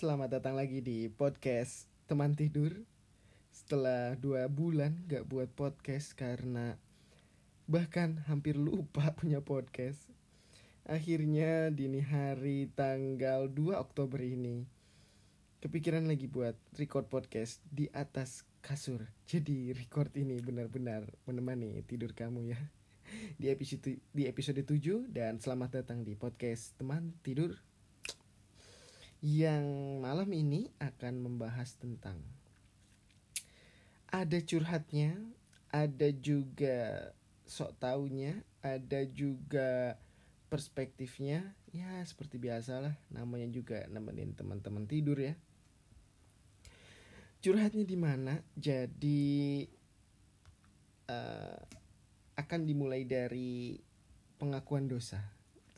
selamat datang lagi di podcast teman tidur. Setelah dua bulan gak buat podcast karena bahkan hampir lupa punya podcast. Akhirnya dini hari tanggal 2 Oktober ini Kepikiran lagi buat record podcast di atas kasur. Jadi record ini benar-benar menemani tidur kamu ya. Di episode di episode 7 dan selamat datang di podcast teman tidur yang malam ini akan membahas tentang ada curhatnya, ada juga sok taunya, ada juga perspektifnya. Ya seperti biasalah, namanya juga nemenin teman-teman tidur ya. Curhatnya di mana? Jadi uh, akan dimulai dari pengakuan dosa.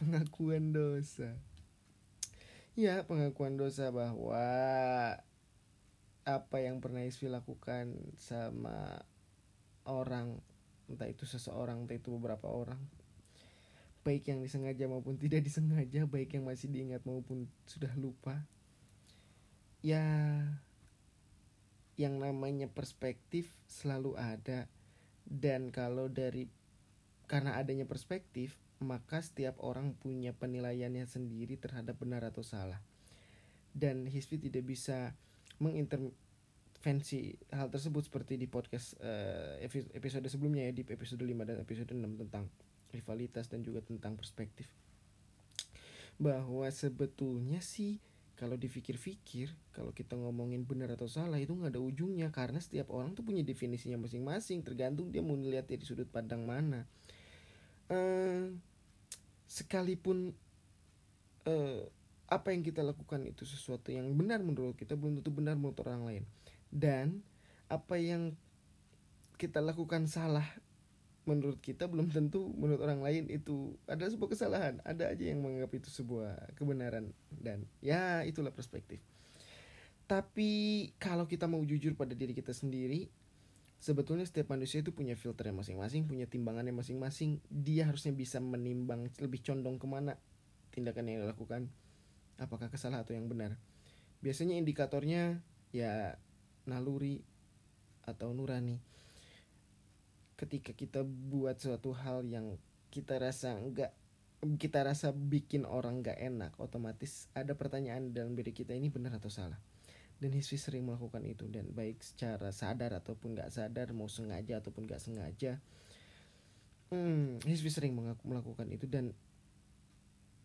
Pengakuan dosa. Ya, pengakuan dosa bahwa apa yang pernah Isfi lakukan sama orang, entah itu seseorang, entah itu beberapa orang, baik yang disengaja maupun tidak disengaja, baik yang masih diingat maupun sudah lupa. Ya, yang namanya perspektif selalu ada dan kalau dari karena adanya perspektif, maka setiap orang punya penilaiannya sendiri terhadap benar atau salah. Dan Hisfi tidak bisa mengintervensi hal tersebut seperti di podcast uh, episode sebelumnya ya di episode 5 dan episode 6 tentang rivalitas dan juga tentang perspektif. Bahwa sebetulnya sih kalau dipikir-pikir kalau kita ngomongin benar atau salah itu nggak ada ujungnya karena setiap orang tuh punya definisinya masing-masing tergantung dia mau melihat dari sudut pandang mana uh, sekalipun uh, apa yang kita lakukan itu sesuatu yang benar menurut kita belum tentu benar menurut orang lain. Dan apa yang kita lakukan salah menurut kita belum tentu menurut orang lain itu ada sebuah kesalahan. Ada aja yang menganggap itu sebuah kebenaran. Dan ya itulah perspektif. Tapi kalau kita mau jujur pada diri kita sendiri sebetulnya setiap manusia itu punya filternya masing-masing punya timbangannya masing-masing. Dia harusnya bisa menimbang lebih condong ke mana tindakan yang dilakukan. Apakah kesalahan atau yang benar? Biasanya indikatornya ya naluri atau nurani. Ketika kita buat suatu hal yang kita rasa enggak kita rasa bikin orang nggak enak otomatis ada pertanyaan dalam diri kita ini benar atau salah dan Hiswi sering melakukan itu. Dan baik secara sadar ataupun nggak sadar mau sengaja ataupun nggak sengaja hmm, Hiswi sering melakukan itu. Dan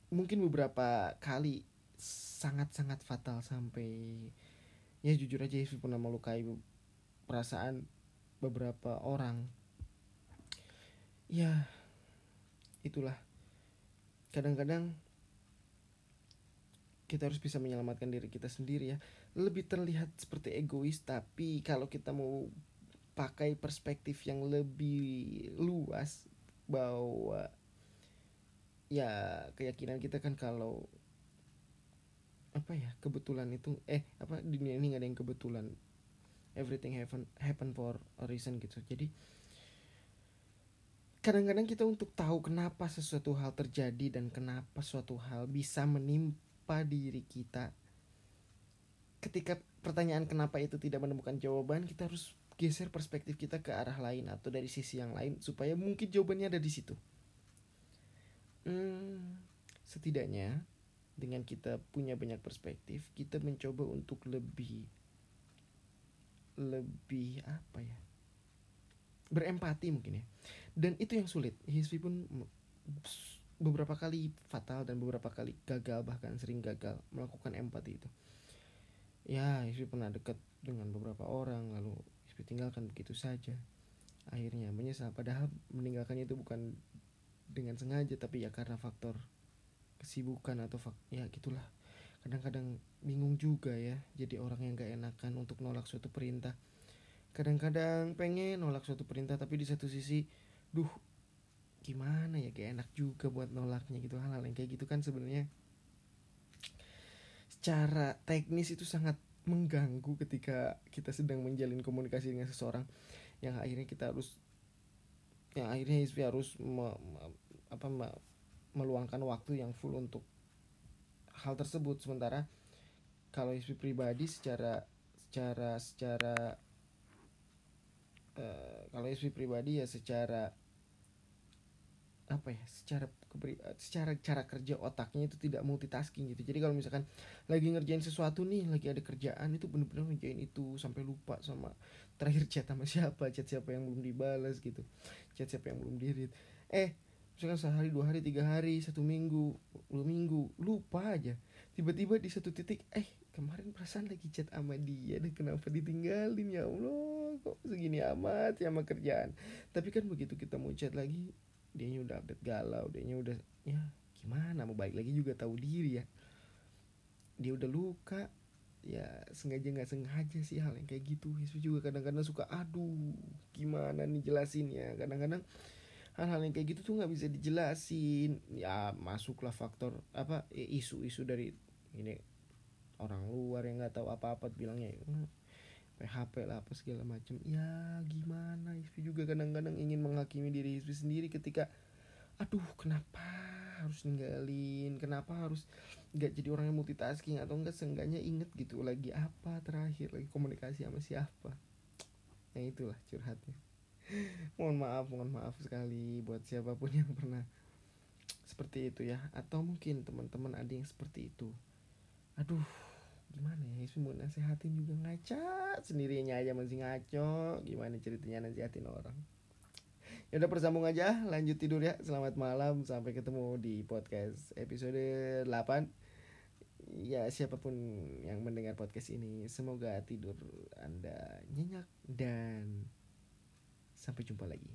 mungkin beberapa kali sangat-sangat fatal sampai ya jujur aja Hiswi pernah melukai perasaan beberapa orang. Ya itulah. Kadang-kadang kita harus bisa menyelamatkan diri kita sendiri ya. Lebih terlihat seperti egois tapi kalau kita mau pakai perspektif yang lebih luas bahwa ya keyakinan kita kan kalau apa ya kebetulan itu eh apa dunia ini nggak ada yang kebetulan. Everything happen happen for a reason gitu. Jadi kadang-kadang kita untuk tahu kenapa sesuatu hal terjadi dan kenapa suatu hal bisa menimpa diri kita ketika pertanyaan kenapa itu tidak menemukan jawaban kita harus geser perspektif kita ke arah lain atau dari sisi yang lain supaya mungkin jawabannya ada di situ. Hmm, setidaknya dengan kita punya banyak perspektif kita mencoba untuk lebih lebih apa ya berempati mungkin ya. Dan itu yang sulit. Hisfi pun beberapa kali fatal dan beberapa kali gagal bahkan sering gagal melakukan empati itu. Ya Hisfi pernah dekat dengan beberapa orang lalu Hisfi tinggalkan begitu saja. Akhirnya menyesal padahal meninggalkannya itu bukan dengan sengaja tapi ya karena faktor kesibukan atau fak ya gitulah. Kadang-kadang bingung juga ya jadi orang yang gak enakan untuk nolak suatu perintah. Kadang-kadang pengen nolak suatu perintah tapi di satu sisi duh gimana ya kayak enak juga buat nolaknya gitu hal-hal yang kayak gitu kan sebenarnya secara teknis itu sangat mengganggu ketika kita sedang menjalin komunikasi dengan seseorang. Yang akhirnya kita harus yang akhirnya Hizbi harus me, me, apa me, meluangkan waktu yang full untuk hal tersebut. Sementara kalau Hisbi pribadi secara secara secara uh, kalau Hisbi pribadi ya secara apa ya secara secara cara kerja otaknya itu tidak multitasking gitu. Jadi kalau misalkan lagi ngerjain sesuatu nih lagi ada kerjaan itu bener-bener ngerjain itu sampai lupa sama terakhir chat sama siapa chat siapa yang belum dibalas gitu. Chat siapa yang belum dirit eh misalkan sehari dua hari tiga hari satu minggu dua minggu lupa aja. Tiba-tiba di satu titik eh kemarin perasaan lagi chat sama dia dan kenapa ditinggalin? Ya Allah kok segini amat ya sama kerjaan? Tapi kan begitu kita mau chat lagi dia udah update galau dia udah ya gimana mau baik lagi juga tahu diri ya. Dia udah luka ya sengaja nggak sengaja sih hal yang kayak gitu. Yesus juga kadang-kadang suka aduh gimana nih jelasin ya? Kadang-kadang hal-hal yang kayak gitu tuh nggak bisa dijelasin. Ya masuklah faktor apa isu-isu dari ini orang luar yang nggak tahu apa-apa bilangnya PHP lah apa segala macam. Ya gimana? Hizbi juga kadang-kadang ingin menghakimi diri Hizbi sendiri ketika aduh kenapa harus ninggalin? Kenapa harus nggak jadi orang yang multitasking? Atau enggak seenggaknya inget gitu lagi apa terakhir? Lagi komunikasi sama siapa? Yang itulah curhatnya. Mohon maaf mohon maaf sekali buat siapa pun yang pernah seperti itu ya. Atau mungkin teman-teman ada yang seperti itu. Aduh Yesus mau nasihatin juga ngaca sendirinya aja masih ngaco. Gimana ceritanya nasihatin orang? Ya udah bersambung aja lanjut tidur ya. Selamat malam sampai ketemu di podcast episode 8 ya siapa pun yang mendengar podcast ini semoga tidur anda nyenyak dan sampai jumpa lagi